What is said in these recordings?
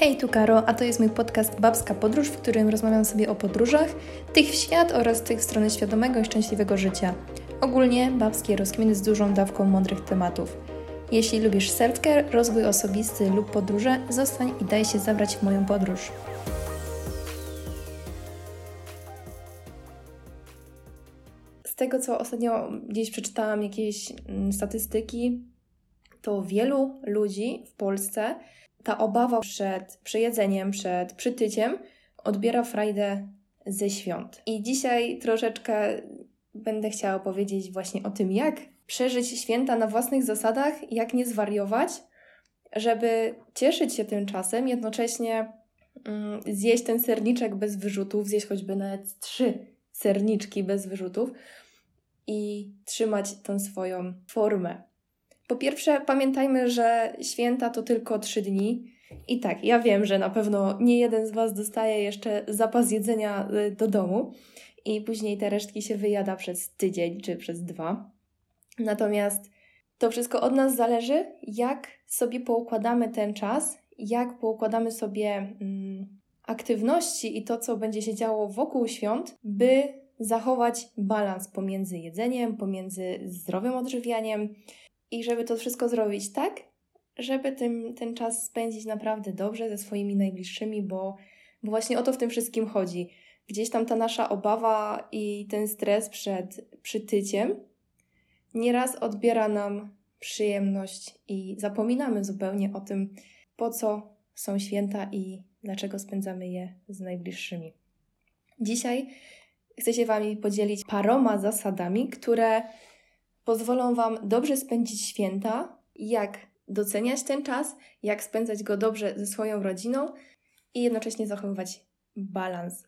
Hej, tu Karo, a to jest mój podcast Babska Podróż, w którym rozmawiam sobie o podróżach, tych w świat oraz tych w stronę świadomego i szczęśliwego życia. Ogólnie babskie rozkminy z dużą dawką mądrych tematów. Jeśli lubisz self-care, rozwój osobisty lub podróże, zostań i daj się zabrać w moją podróż. Z tego, co ostatnio gdzieś przeczytałam jakieś mm, statystyki, to wielu ludzi w Polsce ta obawa przed przejedzeniem, przed przytyciem odbiera frajdę ze świąt. I dzisiaj troszeczkę będę chciała powiedzieć właśnie o tym, jak przeżyć święta na własnych zasadach, jak nie zwariować, żeby cieszyć się tym czasem, jednocześnie mm, zjeść ten serniczek bez wyrzutów, zjeść choćby nawet trzy serniczki bez wyrzutów i trzymać tą swoją formę. Po pierwsze, pamiętajmy, że święta to tylko trzy dni. I tak, ja wiem, że na pewno nie jeden z Was dostaje jeszcze zapas jedzenia y, do domu i później te resztki się wyjada przez tydzień czy przez dwa. Natomiast to wszystko od nas zależy, jak sobie poukładamy ten czas, jak poukładamy sobie mm, aktywności i to, co będzie się działo wokół świąt, by zachować balans pomiędzy jedzeniem, pomiędzy zdrowym odżywianiem, i żeby to wszystko zrobić tak, żeby tym, ten czas spędzić naprawdę dobrze ze swoimi najbliższymi, bo, bo właśnie o to w tym wszystkim chodzi. Gdzieś tam ta nasza obawa i ten stres przed przytyciem nieraz odbiera nam przyjemność i zapominamy zupełnie o tym, po co są święta i dlaczego spędzamy je z najbliższymi. Dzisiaj chcę się Wami podzielić paroma zasadami, które pozwolą Wam dobrze spędzić święta, jak doceniać ten czas, jak spędzać go dobrze ze swoją rodziną i jednocześnie zachowywać balans.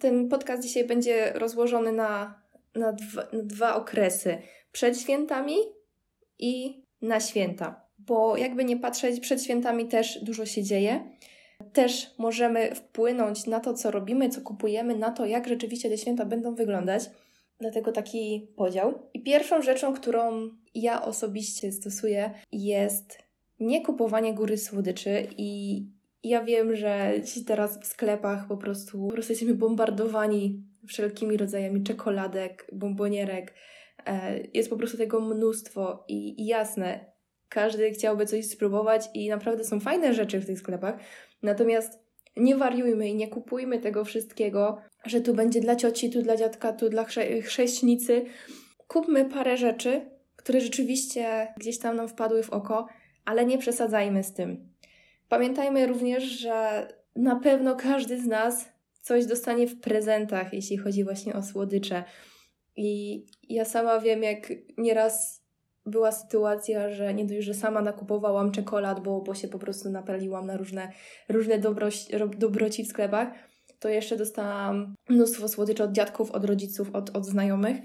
Ten podcast dzisiaj będzie rozłożony na, na, dwa, na dwa okresy: przed świętami i na święta. Bo jakby nie patrzeć, przed świętami też dużo się dzieje. Też możemy wpłynąć na to, co robimy, co kupujemy, na to, jak rzeczywiście te święta będą wyglądać. Dlatego taki podział. I pierwszą rzeczą, którą ja osobiście stosuję, jest nie kupowanie góry słodyczy i ja wiem, że ci teraz w sklepach po prostu, po prostu jesteśmy bombardowani wszelkimi rodzajami czekoladek, bombonierek. E, jest po prostu tego mnóstwo i jasne, każdy chciałby coś spróbować i naprawdę są fajne rzeczy w tych sklepach. Natomiast nie wariujmy i nie kupujmy tego wszystkiego, że tu będzie dla cioci, tu dla dziadka, tu dla chrze chrześnicy. Kupmy parę rzeczy, które rzeczywiście gdzieś tam nam wpadły w oko, ale nie przesadzajmy z tym. Pamiętajmy również, że na pewno każdy z nas coś dostanie w prezentach, jeśli chodzi właśnie o słodycze. I ja sama wiem, jak nieraz była sytuacja, że nie dość, że sama nakupowałam czekolad, bo, bo się po prostu napaliłam na różne, różne dobroci, dobroci w sklepach, to jeszcze dostałam mnóstwo słodyczy od dziadków, od rodziców, od, od znajomych.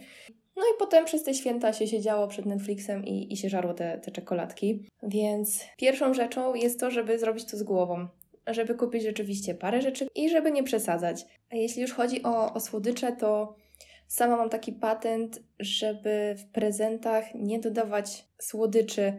No i potem przez te święta się siedziało przed Netflixem i, i się żarło te, te czekoladki. Więc pierwszą rzeczą jest to, żeby zrobić to z głową. Żeby kupić rzeczywiście parę rzeczy i żeby nie przesadzać. A jeśli już chodzi o, o słodycze, to sama mam taki patent, żeby w prezentach nie dodawać słodyczy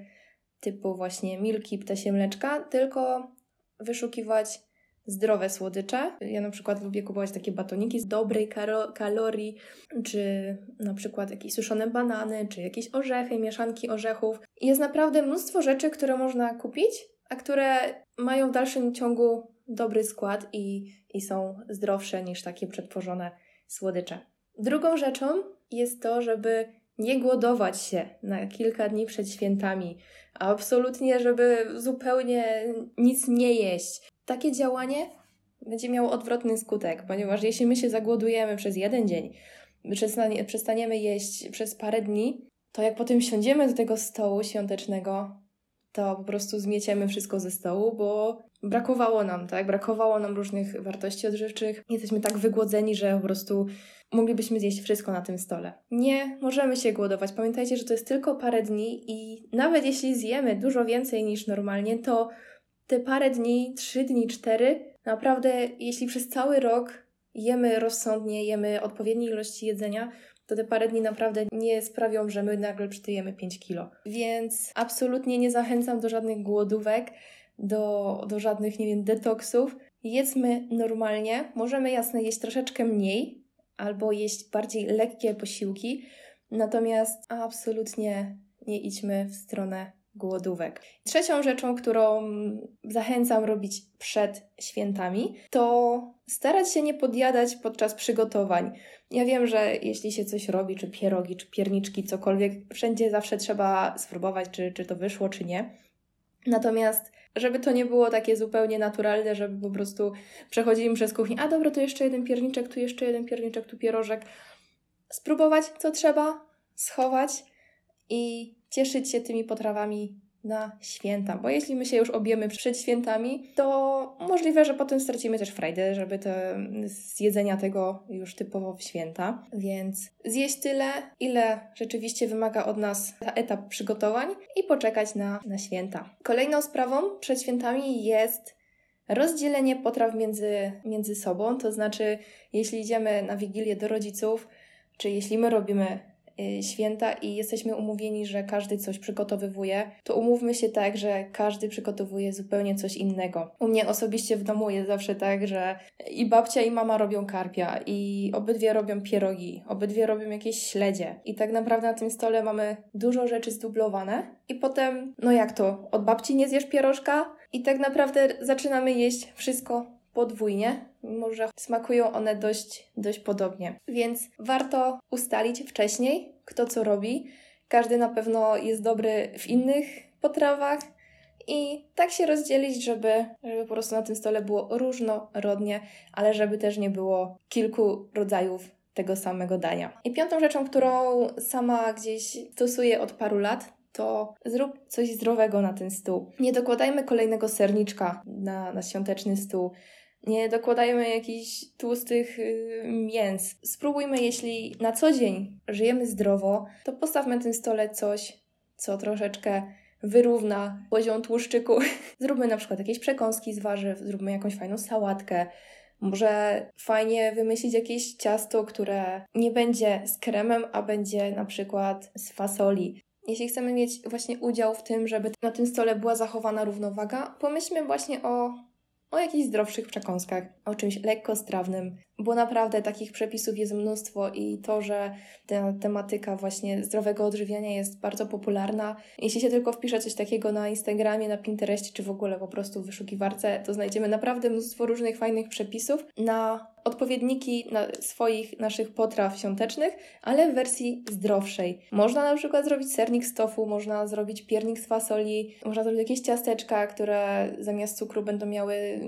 typu właśnie milki, ptasie mleczka, tylko wyszukiwać zdrowe słodycze. Ja na przykład lubię kupować takie batoniki z dobrej kalorii, czy na przykład jakieś suszone banany, czy jakieś orzechy, mieszanki orzechów. Jest naprawdę mnóstwo rzeczy, które można kupić, a które mają w dalszym ciągu dobry skład i, i są zdrowsze niż takie przetworzone słodycze. Drugą rzeczą jest to, żeby nie głodować się na kilka dni przed świętami, absolutnie, żeby zupełnie nic nie jeść. Takie działanie będzie miało odwrotny skutek, ponieważ jeśli my się zagłodujemy przez jeden dzień, przestaniemy jeść przez parę dni, to jak potem siądziemy do tego stołu świątecznego, to po prostu zmieciemy wszystko ze stołu, bo brakowało nam, tak? Brakowało nam różnych wartości odżywczych. Jesteśmy tak wygłodzeni, że po prostu moglibyśmy zjeść wszystko na tym stole. Nie możemy się głodować. Pamiętajcie, że to jest tylko parę dni i nawet jeśli zjemy dużo więcej niż normalnie, to te parę dni, trzy dni, cztery, naprawdę, jeśli przez cały rok jemy rozsądnie, jemy odpowiedniej ilości jedzenia, to te parę dni naprawdę nie sprawią, że my nagle przytyjemy 5 kilo. Więc absolutnie nie zachęcam do żadnych głodówek. do, do żadnych, nie wiem, detoksów. Jedzmy normalnie. Możemy jasne jeść troszeczkę mniej albo jeść bardziej lekkie posiłki, natomiast absolutnie nie idźmy w stronę głodówek. Trzecią rzeczą, którą zachęcam robić przed świętami, to starać się nie podjadać podczas przygotowań. Ja wiem, że jeśli się coś robi, czy pierogi, czy pierniczki, cokolwiek, wszędzie zawsze trzeba spróbować, czy, czy to wyszło, czy nie. Natomiast żeby to nie było takie zupełnie naturalne, żeby po prostu przechodzili przez kuchnię, a dobra, tu jeszcze jeden pierniczek, tu jeszcze jeden pierniczek, tu pierożek. Spróbować, co trzeba, schować i cieszyć się tymi potrawami na święta, bo jeśli my się już objemy przed świętami, to możliwe, że potem stracimy też frajdę, żeby te, z jedzenia tego już typowo w święta. Więc zjeść tyle, ile rzeczywiście wymaga od nas ta etap przygotowań i poczekać na, na święta. Kolejną sprawą przed świętami jest rozdzielenie potraw między, między sobą, to znaczy jeśli idziemy na Wigilię do rodziców, czy jeśli my robimy święta i jesteśmy umówieni, że każdy coś przygotowywuje, to umówmy się tak, że każdy przygotowuje zupełnie coś innego. U mnie osobiście w domu jest zawsze tak, że i babcia i mama robią karpia i obydwie robią pierogi, obydwie robią jakieś śledzie i tak naprawdę na tym stole mamy dużo rzeczy zdublowane i potem, no jak to, od babci nie zjesz pierożka i tak naprawdę zaczynamy jeść wszystko podwójnie, mimo że smakują one dość, dość podobnie. Więc warto ustalić wcześniej, kto co robi. Każdy na pewno jest dobry w innych potrawach i tak się rozdzielić, żeby, żeby po prostu na tym stole było różnorodnie, ale żeby też nie było kilku rodzajów tego samego dania. I piątą rzeczą, którą sama gdzieś stosuję od paru lat, to zrób coś zdrowego na ten stół. Nie dokładajmy kolejnego serniczka na, na świąteczny stół. Nie dokładajmy jakichś tłustych y, mięs. Spróbujmy, jeśli na co dzień żyjemy zdrowo, to postawmy na tym stole coś, co troszeczkę wyrówna poziom tłuszczyku. Zróbmy na przykład jakieś przekąski z warzyw, zróbmy jakąś fajną sałatkę. Może fajnie wymyślić jakieś ciasto, które nie będzie z kremem, a będzie na przykład z fasoli. Jeśli chcemy mieć właśnie udział w tym, żeby na tym stole była zachowana równowaga, pomyślmy właśnie o o jakichś zdrowszych przekąskach, o czymś lekkostrawnym, bo naprawdę takich przepisów jest mnóstwo i to, że ta tematyka właśnie zdrowego odżywiania jest bardzo popularna. Jeśli się tylko wpisze coś takiego na Instagramie, na Pinterestie, czy w ogóle po prostu w wyszukiwarce, to znajdziemy naprawdę mnóstwo różnych fajnych przepisów na odpowiedniki na swoich naszych potraw świątecznych, ale w wersji zdrowszej. Można na przykład zrobić sernik z tofu, można zrobić piernik z fasoli, można zrobić jakieś ciasteczka, które zamiast cukru będą miały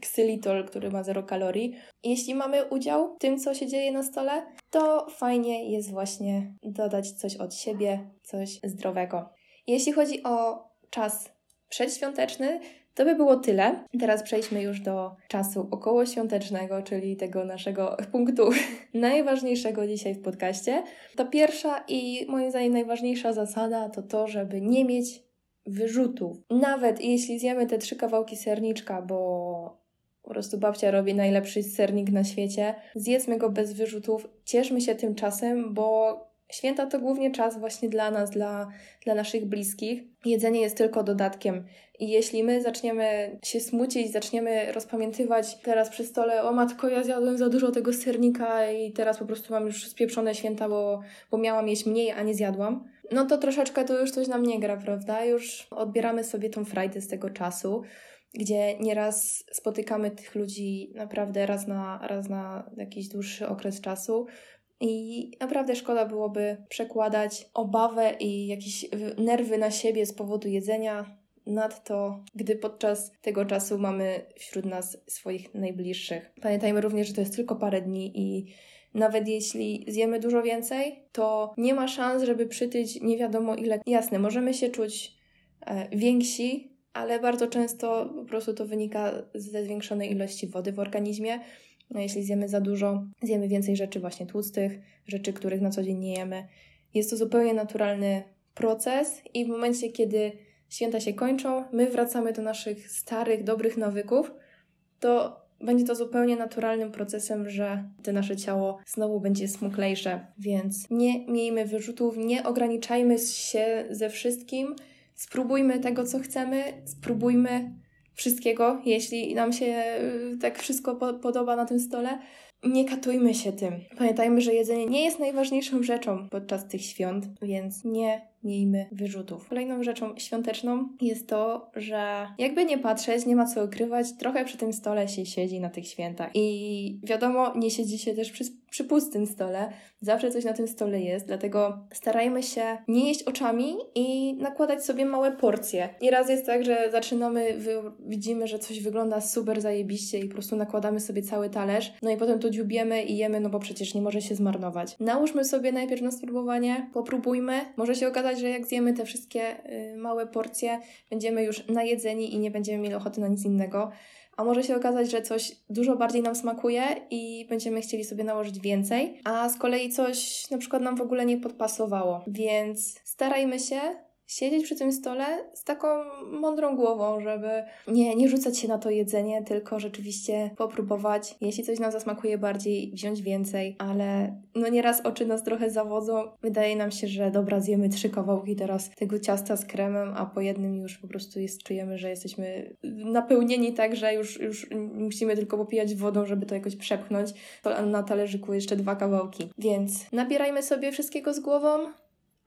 ksylitol, który ma zero kalorii. Jeśli mamy udział w tym, co się dzieje na stole, to fajnie jest właśnie dodać coś od siebie, coś zdrowego. Jeśli chodzi o czas przedświąteczny, to by było tyle. Teraz przejdźmy już do czasu okołoświątecznego, czyli tego naszego punktu najważniejszego dzisiaj w podcaście. Ta pierwsza i moim zdaniem najważniejsza zasada to to, żeby nie mieć wyrzutów. Nawet jeśli zjemy te trzy kawałki serniczka, bo po prostu babcia robi najlepszy sernik na świecie. Zjedzmy go bez wyrzutów, cieszmy się tym czasem, bo święta to głównie czas właśnie dla nas, dla, dla naszych bliskich. Jedzenie jest tylko dodatkiem. I jeśli my zaczniemy się smucić, zaczniemy rozpamiętywać teraz przy stole, o matko, ja zjadłem za dużo tego sernika i teraz po prostu mam już spieprzone święta, bo, bo miałam jeść mniej, a nie zjadłam, no to troszeczkę to już coś nam nie gra, prawda? Już odbieramy sobie tą frajdę z tego czasu gdzie nieraz spotykamy tych ludzi naprawdę raz na, raz na jakiś dłuższy okres czasu. I naprawdę szkoda byłoby przekładać obawę i jakieś nerwy na siebie z powodu jedzenia nad to, gdy podczas tego czasu mamy wśród nas swoich najbliższych. Pamiętajmy również, że to jest tylko parę dni i nawet jeśli zjemy dużo więcej, to nie ma szans, żeby przytyć nie wiadomo ile. Jasne, możemy się czuć e, więksi ale bardzo często po prostu to wynika ze zwiększonej ilości wody w organizmie. No, jeśli zjemy za dużo, zjemy więcej rzeczy właśnie tłustych, rzeczy, których na co dzień nie jemy. Jest to zupełnie naturalny proces i w momencie, kiedy święta się kończą, my wracamy do naszych starych, dobrych nawyków, to będzie to zupełnie naturalnym procesem, że to nasze ciało znowu będzie smuklejsze. Więc nie miejmy wyrzutów, nie ograniczajmy się ze wszystkim, Spróbujmy tego, co chcemy, spróbujmy wszystkiego, jeśli nam się y, tak wszystko po podoba na tym stole. Nie katujmy się tym. Pamiętajmy, że jedzenie nie jest najważniejszą rzeczą podczas tych świąt, więc nie miejmy wyrzutów. Kolejną rzeczą świąteczną jest to, że jakby nie patrzeć, nie ma co ukrywać, trochę przy tym stole się siedzi na tych świętach. I wiadomo, nie siedzi się też przy, przy pustym stole, zawsze coś na tym stole jest, dlatego starajmy się nie jeść oczami i nakładać sobie małe porcje. Nieraz jest tak, że zaczynamy, widzimy, że coś wygląda super zajebiście i po prostu nakładamy sobie cały talerz, no i potem to dziubiemy i jemy, no bo przecież nie może się zmarnować. Nałóżmy sobie najpierw na spróbowanie, popróbujmy, może się okazać, że jak zjemy te wszystkie y, małe porcje, będziemy już najedzeni i nie będziemy mieli ochoty na nic innego. A może się okazać, że coś dużo bardziej nam smakuje i będziemy chcieli sobie nałożyć więcej, a z kolei coś na przykład nam w ogóle nie podpasowało. Więc starajmy się siedzieć przy tym stole z taką mądrą głową, żeby nie, nie rzucać się na to jedzenie, tylko rzeczywiście popróbować. Jeśli coś nam zasmakuje bardziej, wziąć więcej, ale no nieraz oczy nas trochę zawodzą. Wydaje nam się, że dobra, zjemy trzy kawałki teraz tego ciasta z kremem, a po jednym już po prostu jest, czujemy, że jesteśmy napełnieni tak, że już, już musimy tylko popijać wodą, żeby to jakoś przepchnąć. To na talerzyku jeszcze dwa kawałki. Więc nabierajmy sobie wszystkiego z głową,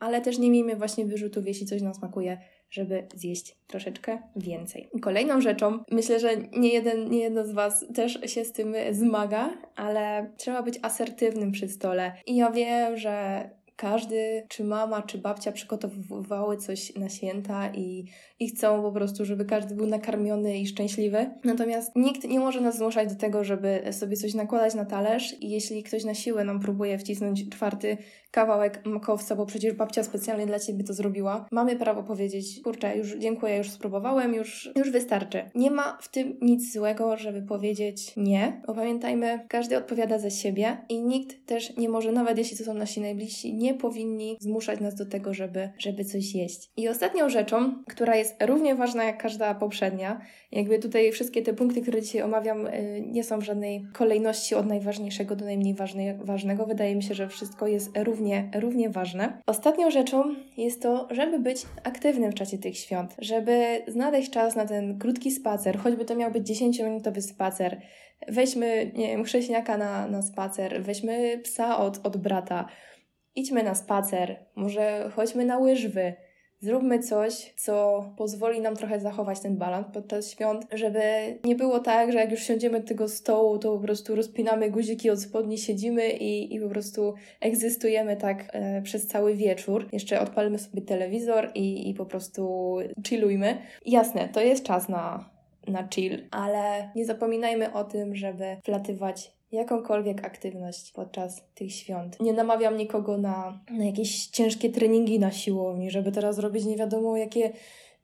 ale też nie miejmy właśnie wyrzutów, jeśli coś nam smakuje, żeby zjeść troszeczkę więcej. Kolejną rzeczą, myślę, że nie jeden, nie jedno z Was też się z tym zmaga, ale trzeba być asertywnym przy stole. I ja wiem, że każdy, czy mama, czy babcia przygotowywały coś na święta i, i chcą po prostu, żeby każdy był nakarmiony i szczęśliwy. Natomiast nikt nie może nas zmuszać do tego, żeby sobie coś nakładać na talerz i jeśli ktoś na siłę nam próbuje wcisnąć czwarty kawałek makowca, bo przecież babcia specjalnie dla Ciebie to zrobiła, mamy prawo powiedzieć, kurczę, już dziękuję, już spróbowałem, już, już wystarczy. Nie ma w tym nic złego, żeby powiedzieć nie, bo pamiętajmy, każdy odpowiada za siebie i nikt też nie może, nawet jeśli to są nasi najbliżsi, nie powinni zmuszać nas do tego, żeby, żeby coś jeść. I ostatnią rzeczą, która jest równie ważna jak każda poprzednia, jakby tutaj wszystkie te punkty, które dzisiaj omawiam, y, nie są w żadnej kolejności od najważniejszego do najmniej ważnego. Wydaje mi się, że wszystko jest równie, równie ważne. Ostatnią rzeczą jest to, żeby być aktywnym w czasie tych świąt, żeby znaleźć czas na ten krótki spacer, choćby to miał być 10-minutowy spacer. Weźmy, nie wiem, chrześniaka na, na spacer, weźmy psa od, od brata, idźmy na spacer, może chodźmy na łyżwy, Zróbmy coś, co pozwoli nam trochę zachować ten balans podczas świąt, żeby nie było tak, że jak już siądziemy do tego stołu, to po prostu rozpinamy guziki od spodni, siedzimy i, i po prostu egzystujemy tak e, przez cały wieczór. Jeszcze odpalmy sobie telewizor i, i po prostu chillujmy. Jasne, to jest czas na, na chill, ale nie zapominajmy o tym, żeby wlatywać jakąkolwiek aktywność podczas tych świąt. Nie namawiam nikogo na, na jakieś ciężkie treningi na siłowni, żeby teraz robić nie wiadomo jakie,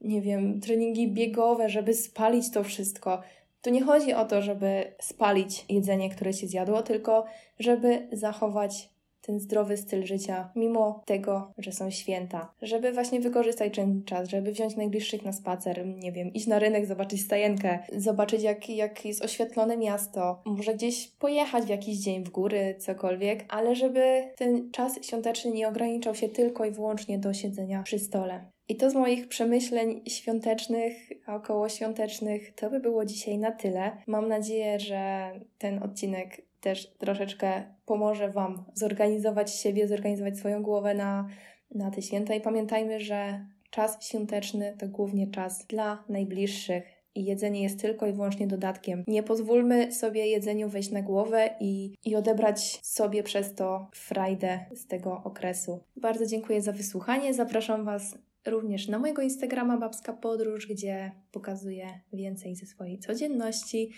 nie wiem, treningi biegowe, żeby spalić to wszystko. Tu nie chodzi o to, żeby spalić jedzenie, które się zjadło, tylko żeby zachować ten zdrowy styl życia, mimo tego, że są święta. Żeby właśnie wykorzystać ten czas, żeby wziąć najbliższych na spacer, nie wiem, iść na rynek, zobaczyć stajenkę, zobaczyć jak, jak jest oświetlone miasto, może gdzieś pojechać w jakiś dzień w góry, cokolwiek, ale żeby ten czas świąteczny nie ograniczał się tylko i wyłącznie do siedzenia przy stole. I to z moich przemyśleń świątecznych, około świątecznych, to by było dzisiaj na tyle. Mam nadzieję, że ten odcinek też troszeczkę pomoże Wam zorganizować siebie, zorganizować swoją głowę na, na te święta. I pamiętajmy, że czas świąteczny to głównie czas dla najbliższych. I jedzenie jest tylko i wyłącznie dodatkiem. Nie pozwólmy sobie jedzeniu wejść na głowę i, i odebrać sobie przez to frajdę z tego okresu. Bardzo dziękuję za wysłuchanie. Zapraszam Was również na mojego Instagrama Babska Podróż, gdzie pokazuję więcej ze swojej codzienności.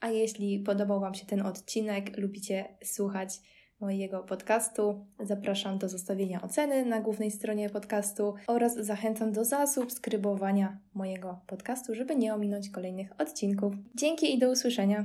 A jeśli podobał Wam się ten odcinek, lubicie słuchać mojego podcastu, zapraszam do zostawienia oceny na głównej stronie podcastu oraz zachęcam do zasubskrybowania mojego podcastu, żeby nie ominąć kolejnych odcinków. Dzięki i do usłyszenia.